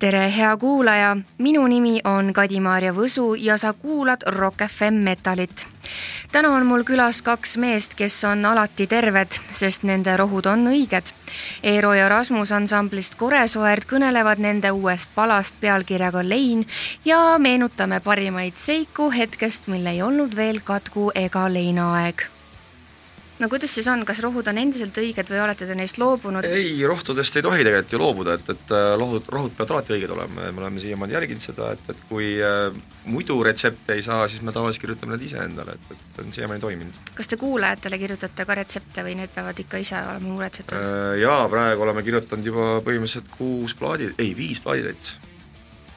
tere, hea kuulaja, minu nimi on Kadi-Maarja Võsu ja sa kuulad Rock FM Metalit. täna on mul külas kaks meest, kes on alati terved, sest nende rohud on õiged. Eero ja Rasmus ansamblist Koresoerd kõnelevad nende uuest palast pealkirjaga Lein ja meenutame parimaid seiku hetkest, mil ei olnud veel katku ega leinaaeg no kuidas siis on, kas rohud on endiselt õiged või olete te neist loobunud? ei, rohtudest ei tohi tegelikult ju loobuda, et, et rohud, äh, rohud peavad alati õiged olema ja me oleme siiamaani järginud seda, et, et kui äh, muidu retsepte ei saa, siis me tavaliselt kirjutame need ise endale, et, et on siiamaani toiminud. kas te kuulajatele kirjutate ka retsepte või need peavad ikka ise olema muretsetud äh,? Jaa, praegu oleme kirjutanud juba põhimõtteliselt kuus plaadi, ei, viis plaaditäit.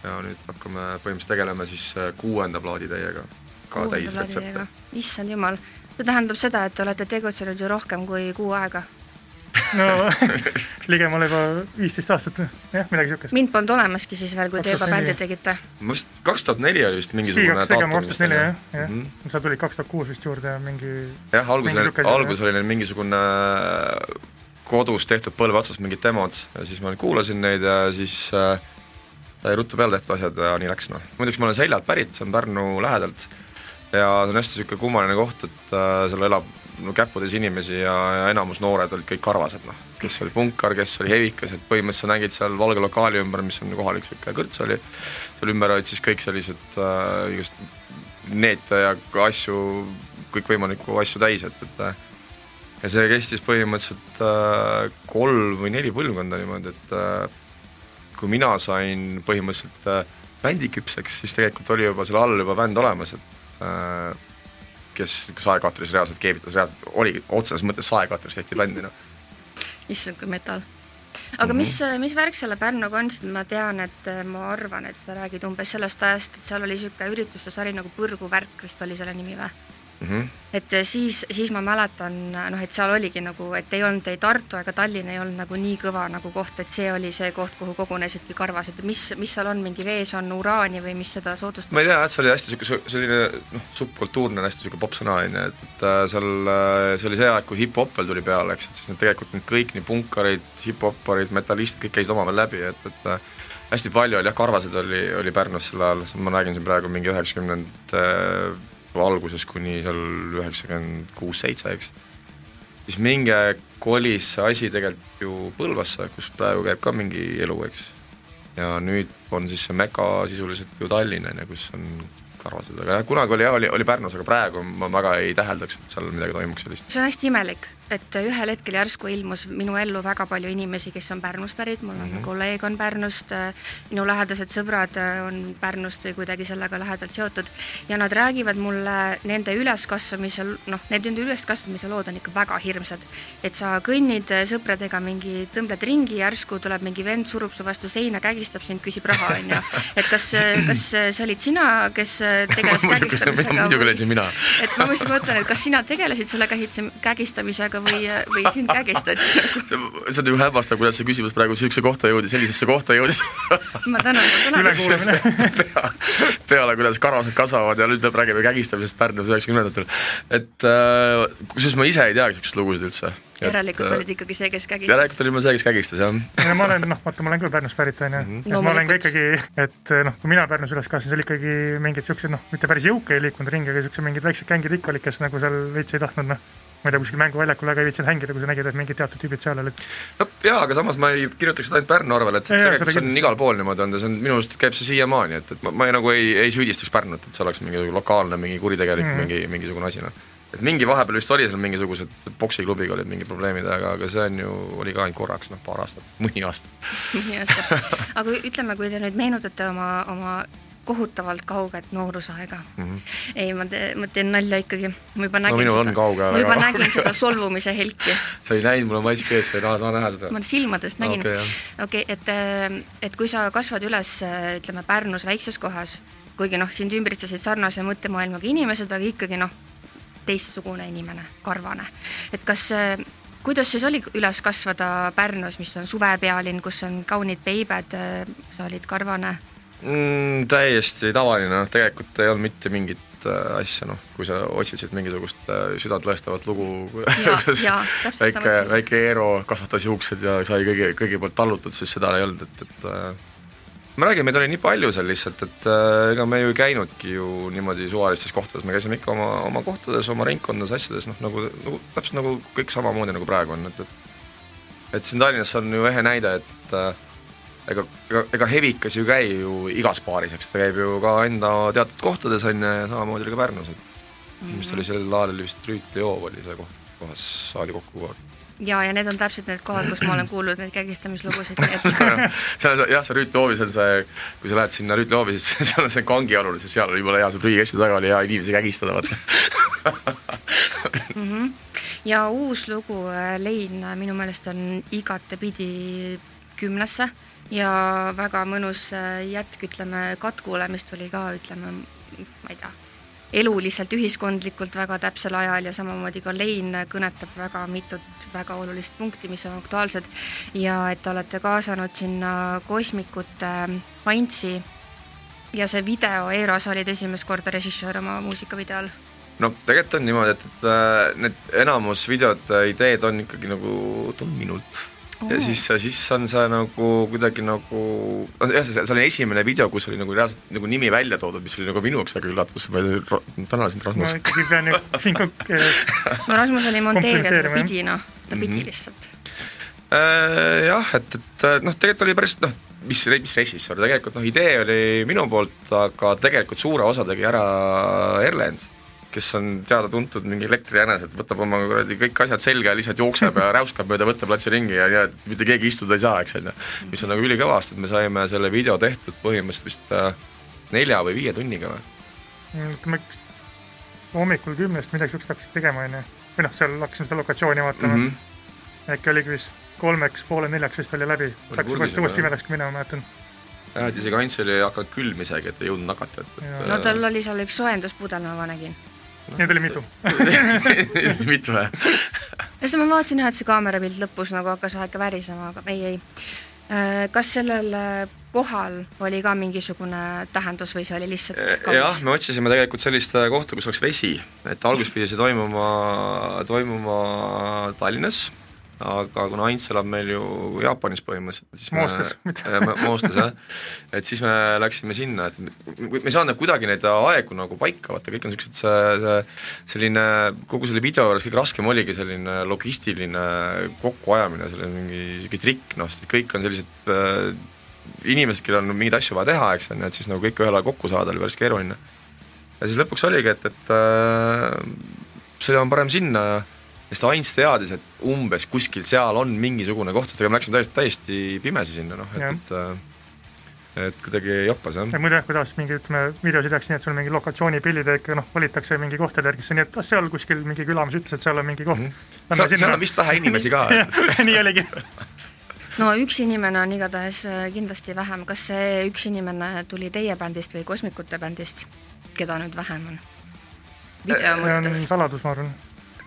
ja nüüd hakkame põhimõtteliselt tegelema siis äh, kuuenda plaaditäiega, ka täisretsepte. issand jumal see tähendab seda, et te olete tegutsenud ju rohkem kui kuu aega no ligemale juba viisteist aastat, jah, midagi niisugust. mind polnud olemaski siis veel, kui te juba bändi tegite. ma vist, kaks tuhat neli oli vist mingisugune daatum. kaks tuhat neli jah, jah mm -hmm., sa tulid kaks tuhat kuus vist juurde mingi jah, alguses oli, alguses oli neil mingisugune kodus tehtud põlve otsas mingid demod ja siis ma kuulasin neid ja siis äh, sai ruttu peale tehtud asjad ja nii läks noh. muideks ma olen Seljalt pärit, see on Pärnu lähedalt ja see on hästi niisugune kummaline koht, et äh, seal elab no käputäis inimesi ja, ja enamus noored olid kõik karvased, noh. kes oli punkar, kes oli hevikas, et põhimõtteliselt sa nägid seal valge lokaali ümber, mis on kohalik niisugune kõrts oli, seal ümber olid siis kõik sellised äh, igast neete ja asju, kõikvõimalikku asju täis, et, et äh, ja see kestis põhimõtteliselt äh, kolm või neli põlvkonda niimoodi, et äh, kui mina sain põhimõtteliselt äh, bändi küpseks, siis tegelikult oli juba selle all juba bänd olemas, et kes saekatris reaalselt keevitas, reaalselt oligi otseses mõttes saekatris tehti bändi, noh. issand, kui metal. aga mm -hmm. mis, mis värk selle Pärnuga on, sest ma tean, et ma arvan, et sa räägid umbes sellest ajast, et seal oli niisugune ürituste sari nagu Põrguvärk vist oli selle nimi või? Mm. -hmm. et eh, siis, siis ma mäletan noh, et seal oligi nagu, et ei olnud ei Tartu ega Tallinn ei olnud nagu nii kõva nagu koht, et see oli see koht, kuhu kogunesidki karvased, mis, mis seal on, mingi vees on uraani või mis seda soodustab? ma ei tea, jah, see oli hästi niisugune selline noh, subkultuurne, hästi niisugune popsõna on ju, et, et äh, seal äh, see oli see aeg, kui hip-hop veel tuli peale, eks, et siis need tegelikult need kõik nii punkarid, hip-hopparid, metallistid, kõik käisid omavahel läbi, et, et äh, hästi palju oli jah, karvaseid oli, oli Pärnus sel ajal, ma räägin siin praegu mingi üheksakümnendate alguses kuni seal üheksakümmend kuus-seitse, eks. siis mingi aeg kolis see asi tegelikult ju Põlvasse, kus praegu käib ka mingi elu, eks. ja nüüd on siis see meka sisuliselt ju Tallinn, on ju, kus on karvased, aga jah, kunagi oli oli, oli Pärnus, aga praegu ma väga ei täheldaks, et seal midagi toimuks sellist. see on hästi imelik et ühel hetkel järsku ilmus minu ellu väga palju inimesi, kes on Pärnust pärit, mul on mm -hmm. kolleeg on Pärnust, minu lähedased sõbrad on Pärnust või kuidagi sellega lähedalt seotud ja nad räägivad mulle nende üleskasvamise, noh, need nende üleskasvamise lood on ikka väga hirmsad. et sa kõnnid sõpradega mingi, tõmbled ringi, järsku tuleb mingi vend, surub su vastu seina, kägistab sind, küsib raha, on ju. et kas, kas see olid sina, kes tegeles kägistamisega? muidugi olin see mina. et ma just mõtlen, et kas sina tegelesid selle kägistamisega või, või sind kägistati see, see on ju hämmastav, kuidas see küsimus praegu niisuguse kohta jõudis, sellisesse kohta jõudis ma tänan, ma tänan. pea, peale, kuidas karvased kasvavad ja nüüd me räägime kägistamisest Pärnus üheksakümnendatel. et äh, kusjuures ma ise ei teagi niisuguseid lugusid üldse. järelikult et, olid ikkagi see, kes kägistas? järelikult olin ma see, kes kägistas, jah. ja ma olen, noh, vaata, ma olen küll Pärnust pärit, on ju, mhm. et no, ma olen ka ikkagi, et noh, kui mina Pärnus üles kasvasin, seal ikkagi mingid niisugused noh, mitte päris jõuke ei liikunud ringi, aga niisugused mingid väiksed gängid ikka olid, kes nagu seal veits ei tahtnud noh ma ei tea, kuskil mänguväljakul väga ei viitsinud hängida, kui sa nägid, et mingid teatud tüübid seal olid. no jaa, aga samas ma ei kirjutaks seda ainult Pärnu arvele, et see, see, see on igal pool niimoodi olnud ja see on, minu arust käib see siiamaani, et, et ma, ma ei, nagu ei, ei süüdistaks Pärnut, et see oleks mingi lokaalne, mingi kuritegelik mm. mingi, mingisugune asi, noh. et mingi vahepeal vist oli seal mingisugused poksiklubiga olid mingid probleemid, aga, aga see on ju, oli ka ainult korraks, noh, paar aastat, mõni aasta mõni aasta, aga ütleme, kui te nüüd meenutate oma, oma kohutavalt kauget noorusaega mm. -hmm. ei, ma teen, ma teen nalja ikkagi, ma juba nägin no, seda, ma juba nägin seda solvumise helki. sa ei näinud, mul on mask ees, sa ei taha, saa näha seda? ma silmadest nägin. okei et, äh, et kui sa kasvad üles, äh, ütleme Pärnus väikses kohas, kuigi noh, sind ümbritsesid sarnase mõttemaailmaga inimesed, aga ikkagi noh, teistsugune inimene, karvane, et kas äh, kuidas siis oli üles kasvada Pärnus, mis on suvepealinn, kus on kaunid peibed, sa olid karvane mm,? täiesti tavaline, noh tegelikult ei olnud mitte mingit äh, asja, noh, kui sa otsisid mingisugust äh, südantlõhestavat lugu, kuidas väike, väike Eero kasvatas juuksed ja sai kõigi, kõigi poolt tallutud, siis seda ei olnud, et, et äh, ma räägin, meid oli nii palju seal lihtsalt, et ega me ju ei käinudki ju niimoodi suvalistes kohtades, me käisime ikka oma, oma kohtades, oma ringkondades, asjades, noh nagu, nagu täpselt nagu kõik samamoodi, nagu praegu on, et, et et siin Tallinnas on ju ehe näide, et äh, ega, ega, ega Hevikas ju käi ju igas baaris, eks ta käib ju ka enda teatud kohtades, on ju, ja samamoodi oli ka Pärnus, et mm -hmm. vist oli sel ajal vist Rüütli hoov oli see koht, kohas saadi kokku kogu aeg ja, ja need on täpselt need kohad, kus ma olen kuulnud neid kägistamislugusid et.... seal jah, see Rüütli hoovis on see, kui sa lähed sinna Rüütli hoovi, siis seal on see kangialune, siis seal oli jumala hea, seal prügikasti taga oli hea inimesi kägistada, vaata mm. -hmm. ja uus lugu äh, Lein minu meelest on igatepidi kümnesse ja väga mõnus äh, jätk, ütleme, Katkule, mis tuli ka, ütleme, ma ei tea, eluliselt ühiskondlikult väga täpsel ajal ja samamoodi ka Lein kõnetab väga mitut väga olulist punkti, mis on aktuaalsed. Ja et te olete kaasanud sinna kosmikute Antsi ja see video, Eero, sa olid esimest korda režissöör oma muusikavideol no tegelikult on niimoodi, et, et äh, need enamus videod, ideed on ikkagi nagu, oota minult ja siis, siis on see nagu kuidagi nagu, jah, see, see oli esimene video, kus oli nagu reaalselt nagu nimi välja toodud, mis oli nagu minu jaoks väga üllatus, ma tänan sind, Rasmus. ma ikkagi pean ju siin ka no Rasmus oli monteerija, ta pidi noh, ta pidi mm -hmm. lihtsalt äh,. jah, et, et noh, tegelikult oli päris noh, mis, mis režissöör, tegelikult noh, idee oli minu poolt, aga tegelikult suure osa tegi ära Erlend kes on teada-tuntud mingi elektrijänes, et võtab oma kuradi kõik asjad selga ja lihtsalt jookseb ja räuskab mööda võtteplatsi ringi ja nii, et mitte keegi istuda ei saa, eks on ju. mis on nagu ülikõva, sest me saime selle video tehtud põhimõtteliselt vist äh, nelja või viie tunniga või? ütleme, hommikul kümnest midagi siukest hakkasid tegema, on ju. või noh, seal hakkasime seda lokatsiooni vaatama mm. -hmm. äkki oligi vist kolmeks, poole neljaks vist oli läbi. Läks uuesti, uuesti pimedaks minema, ma mäletan jah, et isegi Ants oli hakanud külm isegi, et ei jõudnud nakata, et, et no tal oli seal üks soojenduspudel, ma nägin Neid oli mitu mitu jah? just, ma vaatasin jah, et see kaamerapilt lõpus nagu hakkas väike värisema, aga ei, ei. Äh, kas sellel äh, kohal oli ka mingisugune tähendus või see oli lihtsalt äh, kaunis? jah, me otsisime tegelikult sellist kohta, kus oleks vesi, et alguses pidi see toimuma, toimuma Tallinnas aga kuna Ants elab meil ju Jaapanis põhimõtteliselt, siis Moostes, me, Moostes jah, et siis me läksime sinna, et me, ei saanud kuidagi neid aegu nagu paika, vaata kõik on niisugused see, see selline, kogu selle video juures kõige raskem oligi selline logistiline kokkuajamine, selle mingi niisugune trikk, noh, sest kõik on sellised äh, inimesed, kellel on mingeid asju vaja teha, eks on ju, et siis nagu kõik ühel ajal kokku saada oli päris keeruline. ja siis lõpuks oligi, et, et äh, see on parem sinna ja sest Ants teadis, et umbes kuskil seal on mingisugune koht, sest ega me läksime täiesti, täiesti pimesi sinna, noh, et, et äh, et kuidagi joppas jah. ja muidu jah, kuidas mingi ütleme, videosid tehakse nii, et sul mingi lokatsioonipildid ikka noh, valitakse mingi kohtade järgi, siis on nii, et ah, seal kuskil mingi külamees ütles, et seal on mingi koht mm. -hmm. seal, seal on vist vähe inimesi ka nii oligi no üks inimene on igatahes äh, kindlasti vähem, kas see üks inimene tuli teie bändist või Kosmikute bändist, keda nüüd vähem on? video mõttes. saladus, ma arvan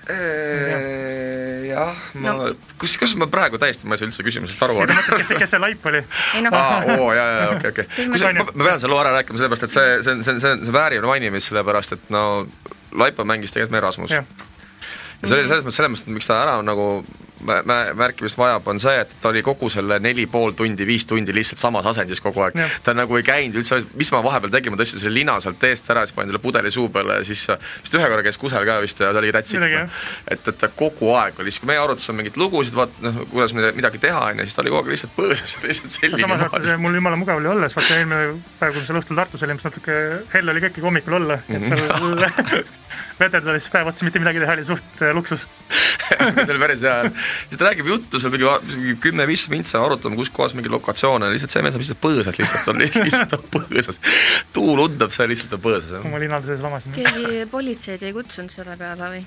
jah, ma no., kus, kus ma praegu täiesti, ma ei saa üldse küsimusest aru, aga kes, kes see laip oli? Aa, oo, jaa, jaa, okei, okei. ma, pean selle loo ära rääkima, sellepärast et see, see on, see on, see on, see väärib mainimist, sellepärast et no Laipa mängis tegelikult Erasmus. ja see oli selles mõttes, selles mõttes, miks ta ära on nagu märkimist vajab, on see, et ta oli kogu selle neli pool tundi, viis tundi lihtsalt samas asendis kogu aeg. ta nagu ei käinud üldse, mis ma vahepeal tegin, ma tõstsin selle lina sealt eest ära, siis panin talle pudeli suu peale ja siis vist ühe korra käis kusel ka vist ja ta oli that's it. et, et ta kogu aeg oli, siis kui meie arutasime mingeid lugusid, vaat noh, kuidas midagi teha, on ju, siis ta oli kogu aeg lihtsalt põõsas, lihtsalt selline. samas vaata, mul jumala mugav oli olla, sest vaata eelmine päev, kui me seal õhtul Tartus olime, siis natuke hell oli ka ikkagi hommikul olla, et mhm. seal vederdades päev otsa mitte midagi teha oli suht äh, luksus see oli päris hea, siis ta räägib juttu seal mingi kümme-viis mintsa, arutame, kus kohas mingi lokatsioon on, lihtsalt see mees on lihtsalt põõsas, lihtsalt on lihtsalt on põõsas. tuul undab, see lihtsalt on põõsas. oma linade sees lamasin. keegi politseid ei kutsunud selle peale või?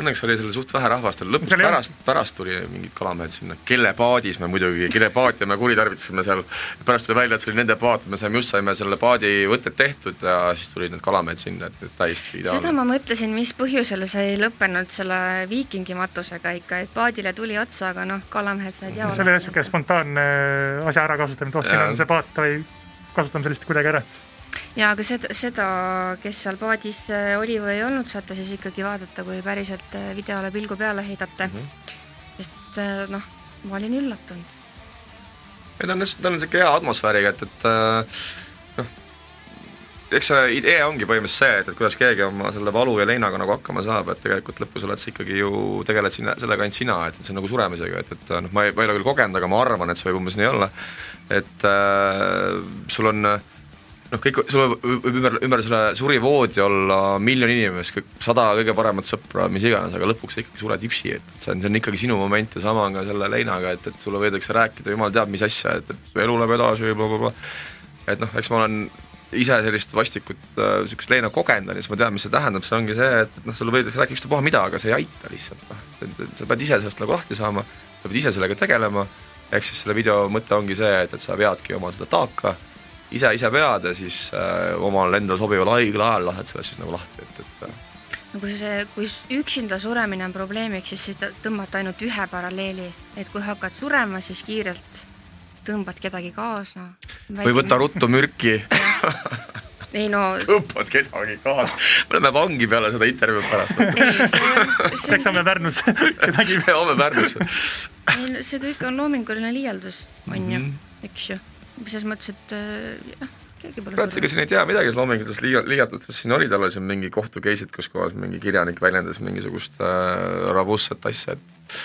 Õnneks oli seal suht vähe rahvast, lõpuks pärast, pärast tuli mingid kalamehed sinna, kelle paadis me muidugi, kelle paati me kuritarvitasime seal, pärast tuli välja, et see oli nende paat, me saime, just saime selle paadi võtted tehtud ja siis tulid need kalamehed sinna, et täiesti ideaalne. seda ma mõtlesin, mis põhjusel see ei lõppenud selle viikingi matusega ikka, et paadile tuli otsa, aga noh, kalamehed said jaola. see oli niisugune spontaanne asja ärakasutamine, et oh, siin on see paat, kasutame sellist kuidagi ära ja aga seda, seda, kes seal paadis äh, oli või ei olnud, saate siis ikkagi vaadata, kui päriselt äh, videole pilgu peale heidate mm. -hmm. sest äh, noh, ma olin üllatunud. ei ta on, ta on niisugune hea atmosfääriga, et, et noh, eks see idee ongi põhimõtteliselt see, et, et kuidas keegi oma selle valu ja leinaga nagu hakkama saab, et tegelikult lõpus oled sa ikkagi ju, tegeled sinna, sellega ainult sina, et, et see on nagu suremisega, et, et noh, ma ei, ma ei ole küll kogenud, aga ma arvan, et see võib umbes nii olla, et äh, sul on äh, noh, kõik, sul võib ümber, ümber selle surivoodi olla miljon inimest, sada kõige paremat sõpra, mis iganes, aga lõpuks sa ikkagi sured üksi, et see on, see on ikkagi sinu moment ja sama on ka selle leinaga, et, et sulle võidakse rääkida jumal teab mis asja, et, et elu läheb edasi et noh, eks ma olen ise sellist vastikut äh,, niisugust leina kogenud, siis ma tean, mis see tähendab, see ongi see, et, et noh, sulle võidakse rääkida ükstapuha mida, aga see ei aita lihtsalt, noh, sa pead ise sellest nagu lahti saama, sa pead ise sellega tegelema, ehk siis selle video mõte ongi see, et, et sa veadki oma seda taaka ise, ise vead ja siis äh, omal endale sobival õigel ajal lased sellest siis nagu lahti, et, et äh. no kui see, kui üksinda suremine on probleemiks, siis tõmbate ainult ühe paralleeli, et kui hakkad surema, siis kiirelt tõmbad kedagi kaasa. või võta ruttu mürki ei no. tõmbad kedagi kaasa, me läheme vangi peale seda intervjuud pärast. eks saame Pärnusse kedagi. me homme Pärnusse. ei no see kõik on loominguline liialdus, on ju mm, -hmm. eks ju selles mõttes, et äh, jah, keegi pole kurat, ega siin ei tea midagi loomingutest liiga, liigatustest, siin olid alles mingi kohtu case'id, kus kohas mingi kirjanik väljendas mingisugust äh, rabussat asja, et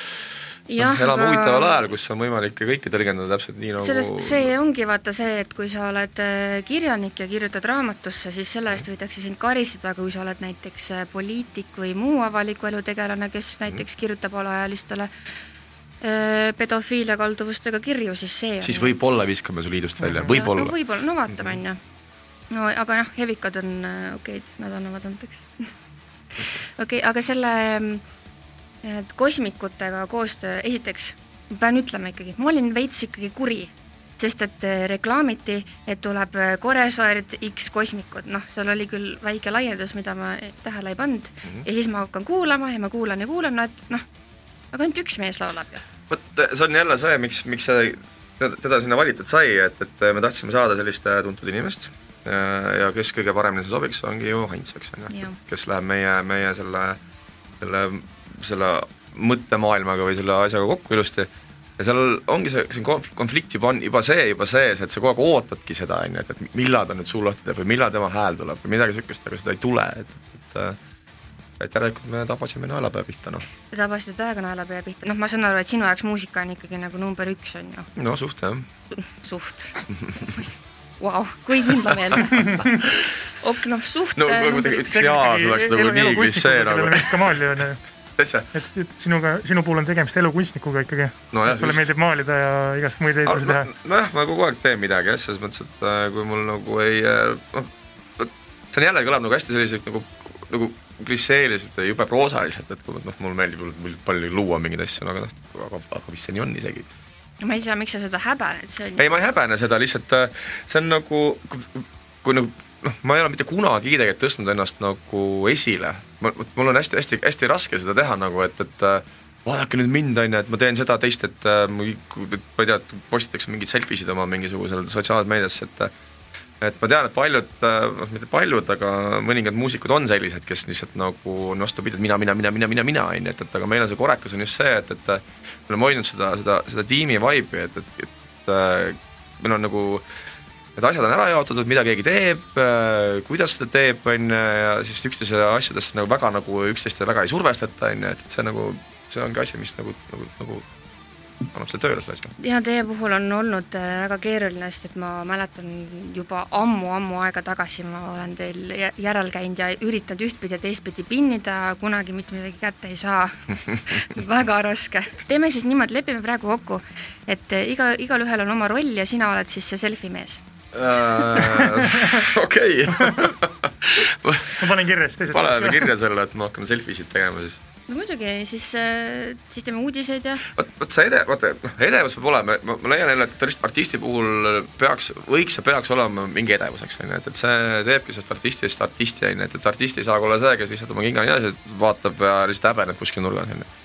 jah no,, elame aga... huvitaval ajal, kus on võimalik kõike tõlgendada täpselt nii nagu sellest, see ongi vaata see, et kui sa oled äh, kirjanik ja kirjutad raamatusse, siis selle eest võidakse sind karistada, kui sa oled näiteks äh, poliitik või muu avaliku elu tegelane, kes näiteks kirjutab alaealistele. Äh, pedofiilia kalduvustega kirju, siis see siis võib-olla viskame su liidust välja, võib-olla. no võib-olla, no vaatame, on ju. no aga noh, hevikad on äh, okeid, nad annavad andeks okei okay,, aga selle kosmikutega koostöö, esiteks ma pean ütlema ikkagi, ma olin veits ikkagi kuri, sest et äh, reklaamiti, et tuleb Koresaart X kosmikud, noh, seal oli küll väike laiendus, mida ma tähele ei pannud mm -hmm. ja siis ma hakkan kuulama ja ma kuulan ja kuulan, no et noh aga ainult üks mees laulab ju. vot see on jälle see, miks, miks see, teda sinna valitud sai, et, et me tahtsime saada sellist äh, tuntud inimest äh, ja kes kõige paremini siin sobiks, ongi ju Heinz, eks on ju, kes läheb meie, meie selle, selle, selle mõttemaailmaga või selle asjaga kokku ilusti. Ja seal ongi see, see konflikt juba on juba see, juba sees, et sa kogu aeg ootadki seda, on ju, et, et millal ta nüüd suu lahti teeb või millal tema hääl tuleb või midagi niisugust, aga seda ei tule, et, et, et järelikult me tabasime naelapea pihta, noh. Te tabasite täiega naelapea pihta, noh, ma saan aru, et sinu jaoks muusika on ikkagi nagu number üks, on ju? no suht, jah. suht Vau, kui kindlameelne ok, noh, suht. no kui ma ütleks jaa, see oleks nagu nii klišee nagu. ikka maali on ju. et, et sinuga, sinu puhul on tegemist elukunstnikuga ikkagi no,. sulle meeldib maalida ja igast muid eetlasi teha. nojah, ma kogu aeg teen midagi jah, selles mõttes, et äh, kui mul nagu ei, äh, noh, see on jälle kõlab nagu hästi selliselt nagu, nagu klišeeliselt ja jube proosaliselt, et kui noh, mulle meeldib palju luua mingeid asju, aga noh, aga, aga mis see nii on isegi. ma ei tea, miks sa seda häbened, see on ei, ma ei häbene seda, lihtsalt äh, see on nagu, kui nagu noh, ma ei ole mitte kunagi tegelikult tõstnud ennast nagu esile, mul on hästi-hästi-hästi raske seda teha nagu, et, et äh, vaadake nüüd mind, on ju, et ma teen seda, teist, et äh, ma ei tea, et postitaks mingeid selfie sid oma mingisugusele sotsiaalmeediasse, et et ma tean, et paljud, noh mitte paljud, aga mõningad muusikud on sellised, kes lihtsalt nagu on vastupidi, et mina, mina, mina, mina, mina, mina, on ju, et, et aga meil on see korekas on just see, et, et me oleme hoidnud seda, seda, seda tiimi vibe'i, et, et, et, et meil on nagu need asjad on ära jaotatud, mida keegi teeb, kuidas ta teeb, on ju, ja siis üksteise asjadest nagu väga nagu üksteist väga ei survestata, on ju, et see nagu, see ongi asi, mis nagu, nagu, nagu annab see tööle selle asja. ja teie puhul on olnud äh, väga keeruline, sest et ma mäletan juba ammu-ammu aega tagasi ma olen teil järel käinud ja üritanud ühtpidi ja teistpidi pinnida, kunagi mitte midagi kätte ei saa väga raske. teeme siis niimoodi, lepime praegu kokku, et äh, iga, igalühel on oma roll ja sina oled siis see selfie mees äh, okei. ma panen kirja siis teised. paneme kirja selle, et me hakkame selfie sid tegema siis no muidugi, siis, äh, siis teeme uudiseid ja. vot, vot see ede-, vaata noh, edevus peab olema, ma, ma leian jälle, et artisti puhul peaks, võiks ja peaks olema mingi edevus, eks on ju, et, et see teebki sellest artistist artisti, on ju, et, et artist ei saa olla see, kes lihtsalt oma kinga nii edasi vaatab ja lihtsalt häbeneb kuskil nurgas, on ju.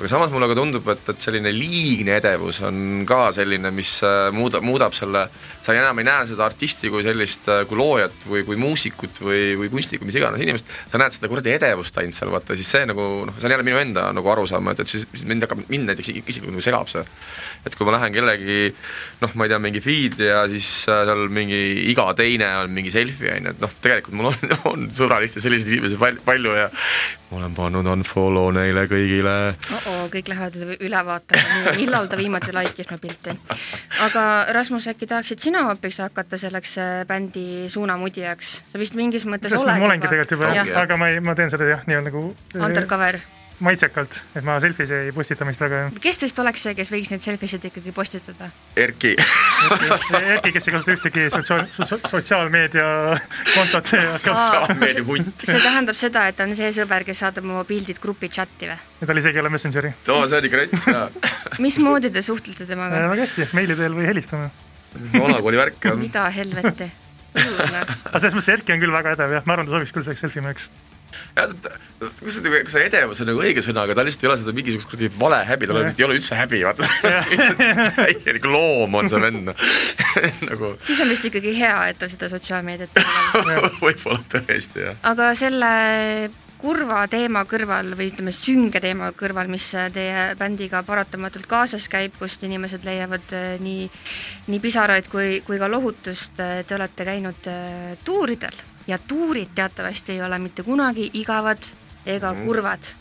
Aga samas mulle ka tundub, et, et selline liigne edevus on ka selline, mis äh, muudab, muudab selle, sa enam ei näe seda artisti kui sellist, äh, kui loojat või kui muusikut või, või kunstnikku, mis iganes inimest, sa näed seda kuradi edevust ainult seal, vaata siis see nagu noh, see on jälle minu enda nagu arusaam, et, et siis, siis mind hakkab, mind näiteks isiklikult nagu segab see. et kui ma lähen kellegi noh, ma ei tea, mingi feed'i ja siis äh, seal mingi iga teine on mingi selfie on ju, et noh, tegelikult mul on, on sõbralistes selliseid inimesi palju, ja olen pannud unfollow neile kõigile oh. -oh, kõik lähevad üle vaatama, millal ta viimati like'is mu pilti. aga Rasmus, äkki tahaksid sina hoopis hakata selleks äh, bändi suunamudijaks? sa vist mingis mõttes oled ma olengi tegelikult juba aga ma ei, ma teen seda jah, nii-öelda nagu äh, Undercover maitsekalt, et ma selfis ei postita meist väga. kes teist oleks see, kes võiks neid selfisid ikkagi postitada? Erki Erki, kes ei kasuta ühtegi sotsiaal, sotsiaalmeedia kontot. sotsiaalmeedia hunt. see tähendab seda, et on see sõber, kes saadab oma pildid grupi chati või? tal isegi ei ole Messengeri. oo, see oli krets jaa mismoodi te suhtlete temaga? väga hästi, meili teel või helistame. vanakooli värk jah. mida helveti aga selles mõttes Erki on küll väga edev jah, ma arvan, ta sobiks küll selleks selfimeheks jah, kas see, kas see edevus on nagu õige sõna, aga tal lihtsalt ei ole seda mingisugust kuradi vale häbi, tal ei ole üldse häbi, vaata. Täielik loom on see vend nagu. siis on vist ikkagi hea, et ta seda sotsiaalmeediat võib-olla tõesti, jah. aga selle kurva teema kõrval või ütleme, sünge teema kõrval, mis teie bändiga paratamatult kaasas käib, kust inimesed leiavad äh, nii, nii pisaraid kui, kui ka lohutust, äh, te olete käinud äh, tuuridel ja tuurid teatavasti ei ole mitte kunagi igavad ega mm. kurvad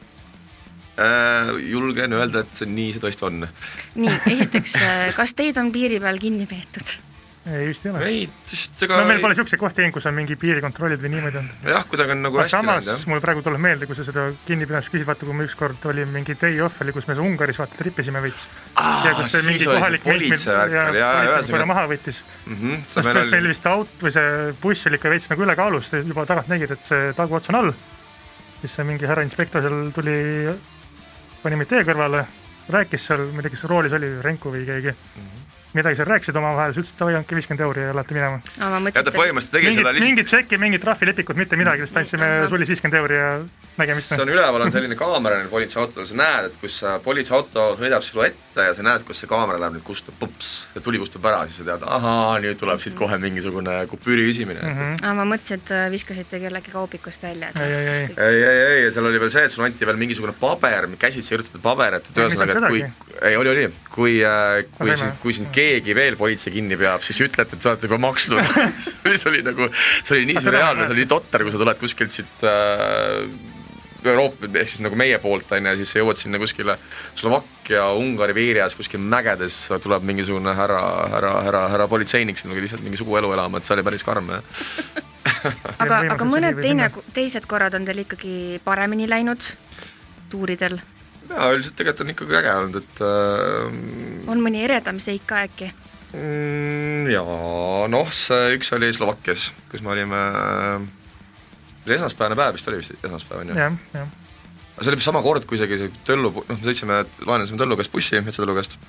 äh,. julgen öelda, et see nii see tõesti on. nii, esiteks, äh, kas teid on piiri peal kinni peetud? Ei, vist ei ole. ei, sest ega no meil pole niisuguseid kohti olnud, kus on mingi piirikontrollid või niimoodi olnud. jah, kuidagi on nagu hästi läinud, jah. mul praegu tuleb meelde, kui sa seda kinnipidamist küsid, vaata kui me ükskord oli mingi day off oli, kus me Ungaris vaata tripisime veits. ja kus see mingi kohalik politsei värk oli, jaa, ühesõnaga maha võttis mm. -hmm, kas meil, meil vist aut- või see buss oli ikka veits nagu ülekaalus, juba tagant nägid, et see taguots on all. siis see mingi härra inspektor seal tuli, pani meid tee kõrvale, rääkis seal, ma ei tea, kes roolis oli, Renku või keegi mm. -hmm midagi seal rääkisid omavahel, siis ütlesid davai, andke viiskümmend euri ja lähete minema. ja ta põhimõtteliselt tegi mingit, seda lihtsalt mingit tšekki, mingit trahvilepikut, mitte midagi, lihtsalt andsime sullis viiskümmend euri ja nägemist. see on üleval, on selline kaamera neil politseiautodel, sa näed, et kus politseiauto sõidab sinu ette ja sa näed, kus see kaamera läheb nüüd kustub, pups, see tuli kustub ära, siis sa tead, ahaa, nüüd tuleb siit kohe mingisugune kupüüri küsimine mm. -hmm. aa, ma mõtlesin, et äh, viskasite kellegi kaubikust välja. ei, ei, ei, ei, ei, ei, ja seal oli veel see, et sulle anti veel mingisugune paber, käsitsi kirjutatud paber, et ühesõnaga, et kui, ei, oli, oli, kui, äh, kui sind, kui sind keegi veel politsei kinni peab, siis ütlete, et te olete juba maksnud. See oli nagu, see oli nii sürreaalne, see oli nii totter, kui sa tuled kuskilt siit äh, Euroopa, ehk siis nagu meie poolt on ju, siis sa jõuad sinna kuskile Slovakkia, Ungari piiri ääres kuskil mägedes tuleb mingisugune härra, härra, härra, härra politseinik sinuga lihtsalt mingi suguelu elama, et see oli päris karm jah. Aga, aga mõned teine, teised korrad on teil ikkagi paremini läinud tuuridel? Jaa, üldiselt tegelikult on ikkagi äge olnud, et äh, on mõni eredam seik ka äkki? mm,? Jaa, noh, see üks oli Slovakkias, kus me olime äh, oli esmaspäevane päev vist oli vist esmaspäev on ju? jah, jah. aga see oli vist sama kord, kui isegi see Tõllu, noh me sõitsime, laenasime Tõllu käest bussi, Metsa-Tõllu käest,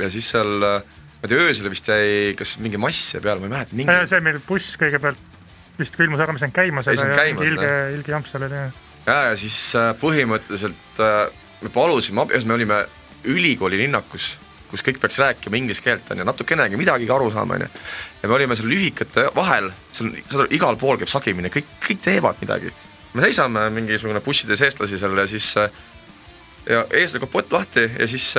ja siis seal ma ei tea, öösel vist jäi kas mingi mass jäi peale, ma ei mäleta mingi.... see meil buss kõigepealt vist külmus ära, ma sain käima seda ja mingi ilge, ilge jamp seal oli, jah. ja, ja siis äh, põhimõtteliselt äh, me palusime abi, me olime ülikooli linnakus kus kõik peaks rääkima inglise keelt, on ju, natukenegi midagigi aru saama, on ju. ja me olime seal lühikate vahel, seal, saad aru, igal pool käib sagimine, kõik, kõik teevad midagi. me seisame mingisugune bussides eestlasi seal ja siis ja ees lükkab pott lahti ja siis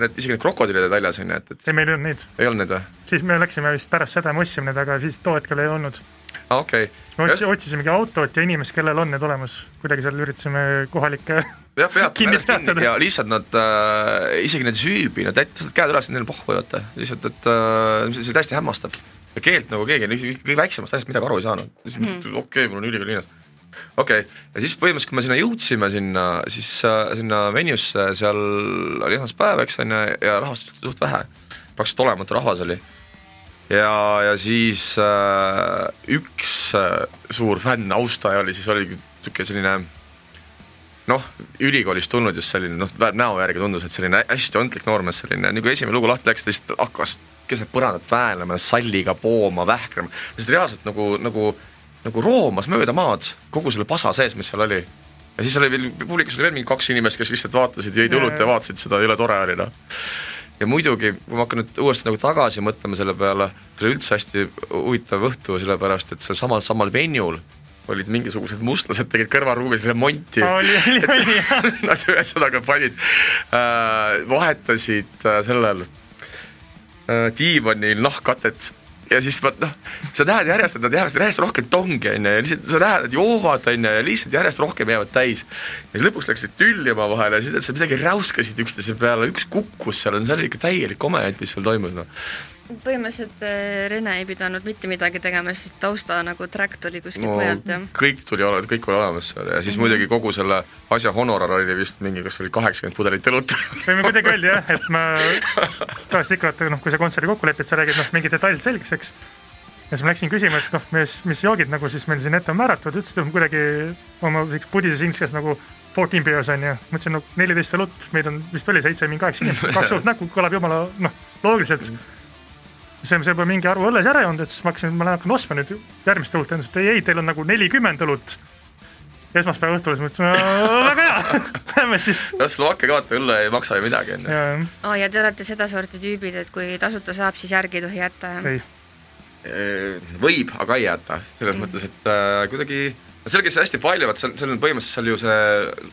need, isegi need krokodillid olid väljas, on ju, et, et ei, meil ei olnud neid. ei olnud neid või? siis me läksime vist pärast seda, me ostsime need, aga siis too hetkel ei olnud okei okay.. me otsisimegi autot ja inimest, kellel on need olemas, kuidagi seal üritasime kohalikke jah, peab meeles kinni ja lihtsalt nad äh,, isegi need süübi, nad jätsid käed üles, neil on pohhu vaata, lihtsalt, et äh, see oli täiesti hämmastav. ja keelt nagu keegi, kõige väiksemast asjast midagi aru ei saanud, mm. okei okay,, mul on ülikooli linnas okei okay., ja siis põhimõtteliselt, kui me sinna jõudsime, sinna, siis äh, sinna venue'sse, seal oli esmaspäev, eks on ju, ja rahvast oli suht vähe. praktiliselt olematu rahvas oli ja, ja siis äh, üks äh, suur fänn, austaja oli, siis oligi niisugune selline noh, ülikoolist tulnud just selline noh, näo järgi tundus, et selline hästi ontlik noormees, selline nagu esimene lugu lahti läks, ta lihtsalt hakkas keset põrandat väänama, salliga pooma, vähkrama, lihtsalt reaalselt nagu, nagu, nagu roomas mööda maad kogu selle pasa sees, mis seal oli. ja siis oli veel, publikus oli veel mingi kaks inimest, kes lihtsalt vaatasid, jõid õlut ja vaatasid seda, jõle tore oli noh. Ja muidugi, kui ma hakkan nüüd uuesti nagu tagasi mõtlema selle peale, see oli üldse hästi huvitav õhtu, sellepärast et seal samal, samal venjul olid mingisugused mustlased tegid kõrvaruumis remonti. oli, oli, oli jah. Nad ühesõnaga panid äh,, vahetasid äh, sellel äh, diivanil nahkkatet ja siis ma noh, sa näed järjest, et nad jäävad järjest rohkem tongi, on ju, ja lihtsalt sa näed, et joovad, on ju, ja lihtsalt järjest rohkem jäävad täis. ja lõpuks läksid tülli omavahel ja siis ütlesid, midagi räuskasid üksteise peale, üks kukkus seal, see oli ikka täielik komedient, mis seal toimus, noh põhimõtteliselt äh, Rene ei pidanud mitte midagi tegema, sest tausta nagu track tuli kuskilt no, mujalt ja kõik tuli, kõik oli olemas seal ja siis mm -hmm. muidugi kogu selle asja honorar oli vist mingi, kas oli kaheksakümmend pudelit õlut võime kuidagi öelda jah, et ma tavaliselt ikka vaata noh, kui sa kontserdi kokku lepid, sa räägid noh, mingi detail selgeks, eks. ja siis ma läksin küsima, et noh, mis, mis joogid nagu siis meil siin ette on määratud, ütlesid, et kuidagi oma pudises inglise nagu fourteen beers on ju, mõtlesin no neliteist õlut, meid on vist oli seitse, mingi kaheksa inimest, kaks õlut näkku kõlab jumala noh, loogiliselt mm. -hmm see, see pole mingi haru õlles ära joonud, et siis ma hakkasin, ma hakkan ostma nüüd järgmist õlut, et ei, ei, teil on nagu nelikümmend õlut. esmaspäeva õhtul siis mõtlesin, väga hea, lähme siis. noh, Slovakkia ka vaata, õlle ei maksa ju midagi, on ju. aa, ja te olete sedasorti tüübid, et kui tasuta saab, siis järgi ei tohi jätta, jah? võib, aga ei jäta, selles mm. mõttes, et äh, kuidagi no seal käis hästi palju, vaat seal, seal on põhimõtteliselt seal ju see,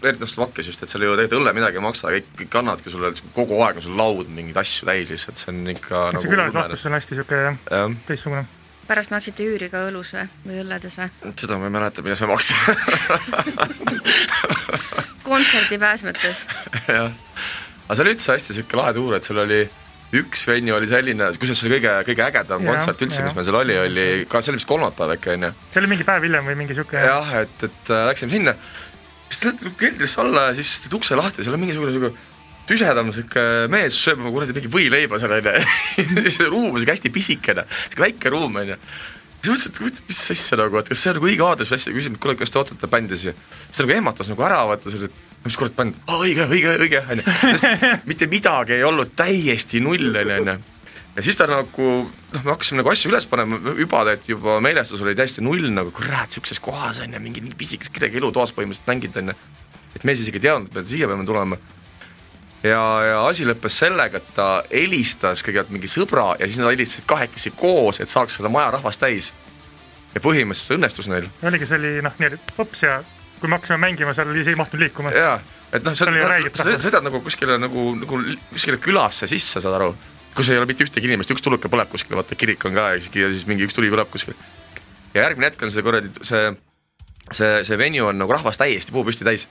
eriti noh Slovakkias just, et seal ju tegelikult õlle midagi ei maksa, kõik, kõik annavadki sulle kogu aeg on sul laud mingeid asju täis lihtsalt, see on ikka see nagu külalislahkus on hästi niisugune teistsugune. pärast maksite üüri ka õlus või, või õlledes või? seda ma ei mäleta, mida see maksis kontserdipääs mõttes jah, aga see oli üldse hästi niisugune lahe tuur, et seal oli üks venue oli selline, kusjuures see oli kõige, kõige ägedam ja, kontsert üldse, mis meil seal oli, oli ka, see oli vist kolmapäev äkki, on ju? see oli mingi päev hiljem või mingi sihuke jah, et, et äh, läksime sinna, siis te lähete keldrisse alla ja siis teed ukse lahti, seal on mingisugune sihuke tüsedam sihuke mees sööb oma kuradi mingi võileiba seal onju see ruum on sihuke hästi pisikene, sihuke väike ruum onju siis mõtlesin, et mis asja nagu, et kas see on nagu õige aadress või asja, küsin, et kuule, kas te ootate bändi siia. siis ta nagu ehmatas nagu ära, vaata selle, et mis kurat bänd, õige, õige, õige, onju. mitte midagi ei olnud, täiesti null onju, ja siis ta nagu, noh, me hakkasime nagu asju üles panema, juba tead, juba meelestus oli täiesti null nagu kurat, siukses kohas onju, mingi nii pisikas kedagi elutoas põhimõtteliselt mängida onju. et mees isegi ei teadnud, et me siia peame tulema ja, ja asi lõppes sellega, et ta helistas kõigepealt mingi sõbra ja siis nad helistasid kahekesi koos, et saaks seda maja rahvast täis. ja põhimõtteliselt õnnestus neil. oligi, see oli noh, nii et hops ja kui me hakkasime mängima, seal ei mahtunud liikuma. jaa, et noh, sa sõidad nagu kuskile nagu, nagu kuskile külasse sisse, saad aru, kus ei ole mitte ühtegi inimest, üks tuluke põleb kuskil, vaata kirik on ka ja siis mingi üks tuli põleb kuskil. ja järgmine hetk on see kuradi, see, see, see venue on nagu rahvast täiesti puupüsti täis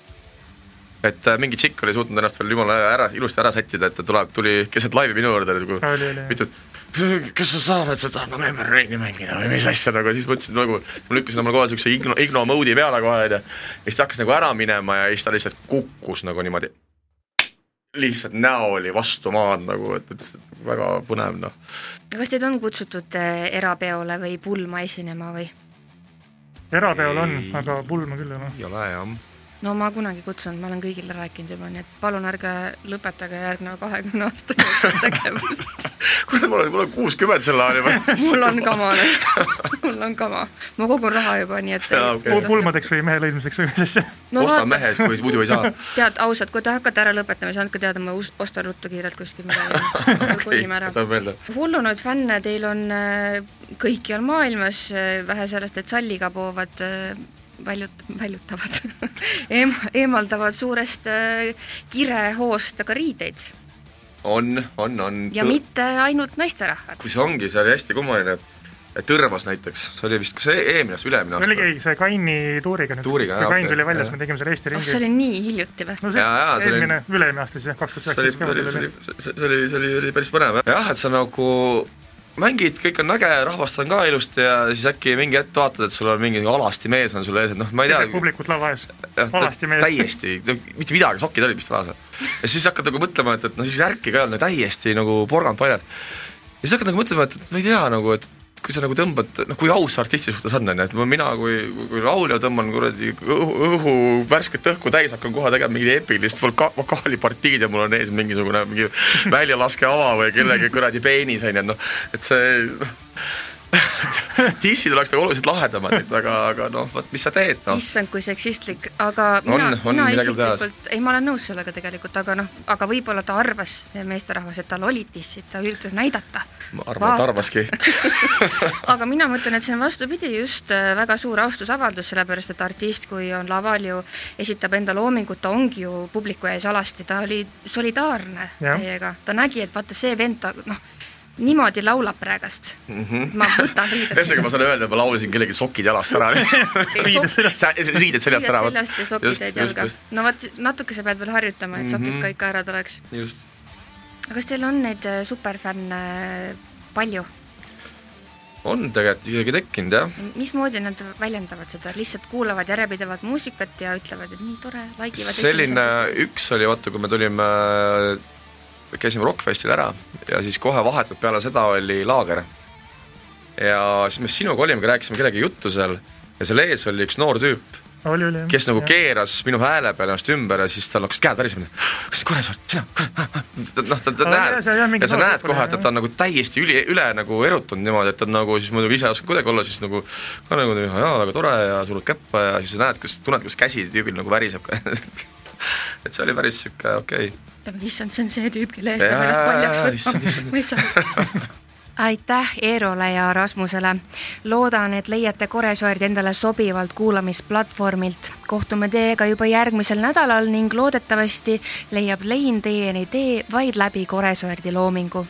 et äh, mingi tšikk oli suutnud ennast veel jumala ära, ilusti ära sättida, et ta tuleb, tuli keset laivi minu juurde nagu mitu, kas sa saad seda November Raini mängida või mis asja nagu, siis mõtlesin nagu, ma lükkasin omale kohe siukse igno, igno mode'i peale kohe onju. ja siis ta hakkas nagu ära minema ja siis ta lihtsalt kukkus nagu niimoodi. lihtsalt näo oli vastu maad nagu, et, et väga põnev noh. kas teid on kutsutud äh, erapeole või pulma esinema või? erapeol on, aga pulma küll ei ole. ei ole jah no ma kunagi kutsun, ma olen kõigile rääkinud juba, nii et palun ärge lõpetage järgneva kahekümne aasta jooksul tegevust kuule, mul on, mul on kuuskümmend sel ajal juba mul on kama nüüd, mul on kama, ma kogun raha juba, nii et okay. pulmadeks või mehe lõimimiseks või mis asja no,? ostan mehe, kui muidu ei saa. tead, ausalt, kui te hakkate ära lõpetama, siis andke teada, ma ostan ruttu kiirelt kuskil midagi kolime ära. hullunud fänne teil on äh, kõikjal maailmas, äh, vähe sellest, et salliga poovad äh, väljut-, väljutavad eem-, eemaldavad suurest äh, kirehoost aga riideid. on, on, on. ja mitte ainult naisterahvad. kus ongi, see oli hästi kummaline Tõrvas näiteks, see oli vist kas eelmine aasta, üle-eelmine aasta? oligi see Kaini tuuriga nüüd. kui Kain tuli välja, siis me tegime selle Eesti ringi. oh, see oli nii hiljuti või? no see ja, ja, eelmine, üle-eelmine aasta siis jah, kaks tuhat üheksateist. see oli, see oli, see oli, oli päris põnev jah, et sa nagu mängid, kõik on äge, rahvast on ka ilusti ja siis äkki mingi hetk vaatad, et sul on mingi alasti mees on sul ees, et noh, ma ei tea. publikut lava ees, alasti mees. täiesti, mitte midagi, sokid olid vist kaasa. ja siis hakkad nagu mõtlema, et, et no siis ärki ka ei olnud, täiesti nagu porgand paljad. ja siis hakkad nagu mõtlema, et, et ma ei tea nagu, et kui sa nagu tõmbad, noh kui aus artisti suhtes on, on ju, et mina kui, kui laulja tõmban kuradi õhu, õhu, värsket õhku täis, hakkan kohe tegema mingit epilist voka-, vokaalipartiid ja mul on ees mingisugune mingi väljalaskeava või kellegi kuradi peenis on ju, noh, et see noh dissid oleks nagu oluliselt lahedamad, et aga, aga noh, vot mis sa teed, noh. issand, kui seksistlik, aga mina, mina isiklikult, ei, ma olen nõus sellega tegelikult, aga noh, aga võib-olla ta arvas, see meesterahvas, et tal olid dissid, ta üritas näidata. ma arvan, et arvaski aga mina mõtlen, et see on vastupidi, just äh, väga suur austusavaldus, sellepärast et artist, kui on laval ju, esitab enda loomingut, ta ongi ju publiku ees alasti, ta oli solidaarne ja. teiega, ta nägi, et vaata, see vend, ta noh, niimoodi laulab praegast mm. -hmm. ma võtan riided. ühesõnaga, ma saan öelda, ma laulsin kellegi sokid jalast ära riided seljast, riided seljast ära. seljast ja sokid jäid jalga. no vot, natuke sa pead veel harjutama, et sokid mm -hmm. ka ikka ära tuleks. just. aga kas teil on neid äh, superfänne palju? on tegelikult isegi tekkinud, jah. mismoodi nad väljendavad seda, lihtsalt kuulavad järjepidevalt muusikat ja ütlevad, et nii tore, like ivad? selline, üks oli vaata, kui me tulime käisime Rockfestil ära ja siis kohe vahetult peale seda oli laager. ja siis me sinuga olimegi, rääkisime kellegi juttu seal ja seal ees oli üks noor tüüp, kes nagu ja. keeras minu hääle peale ennast ümber ja siis tal hakkas käed värisema. kas Koresaar, sina, noh, ta, ta näed. ja sa näed kohe, et ta on nagu täiesti üli, üle nagu erutunud niimoodi, et ta nagu siis muidugi ise ei oska kuidagi olla, siis nagu ka nagu jaa, väga tore ja surud käppa ja siis sa näed, kus, tunned, kus käsi tüübil nagu väriseb et see oli päris sihuke okei. okay ütleme, issand, see on see tüüp, kelle eest peab ennast paljaks võtma, aitäh Eerole ja Rasmusele. loodan, et leiate Koresoerd endale sobivalt kuulamisplatvormilt. kohtume teiega juba järgmisel nädalal ning loodetavasti leiab lein teieni tee vaid läbi Koresoerdi loomingu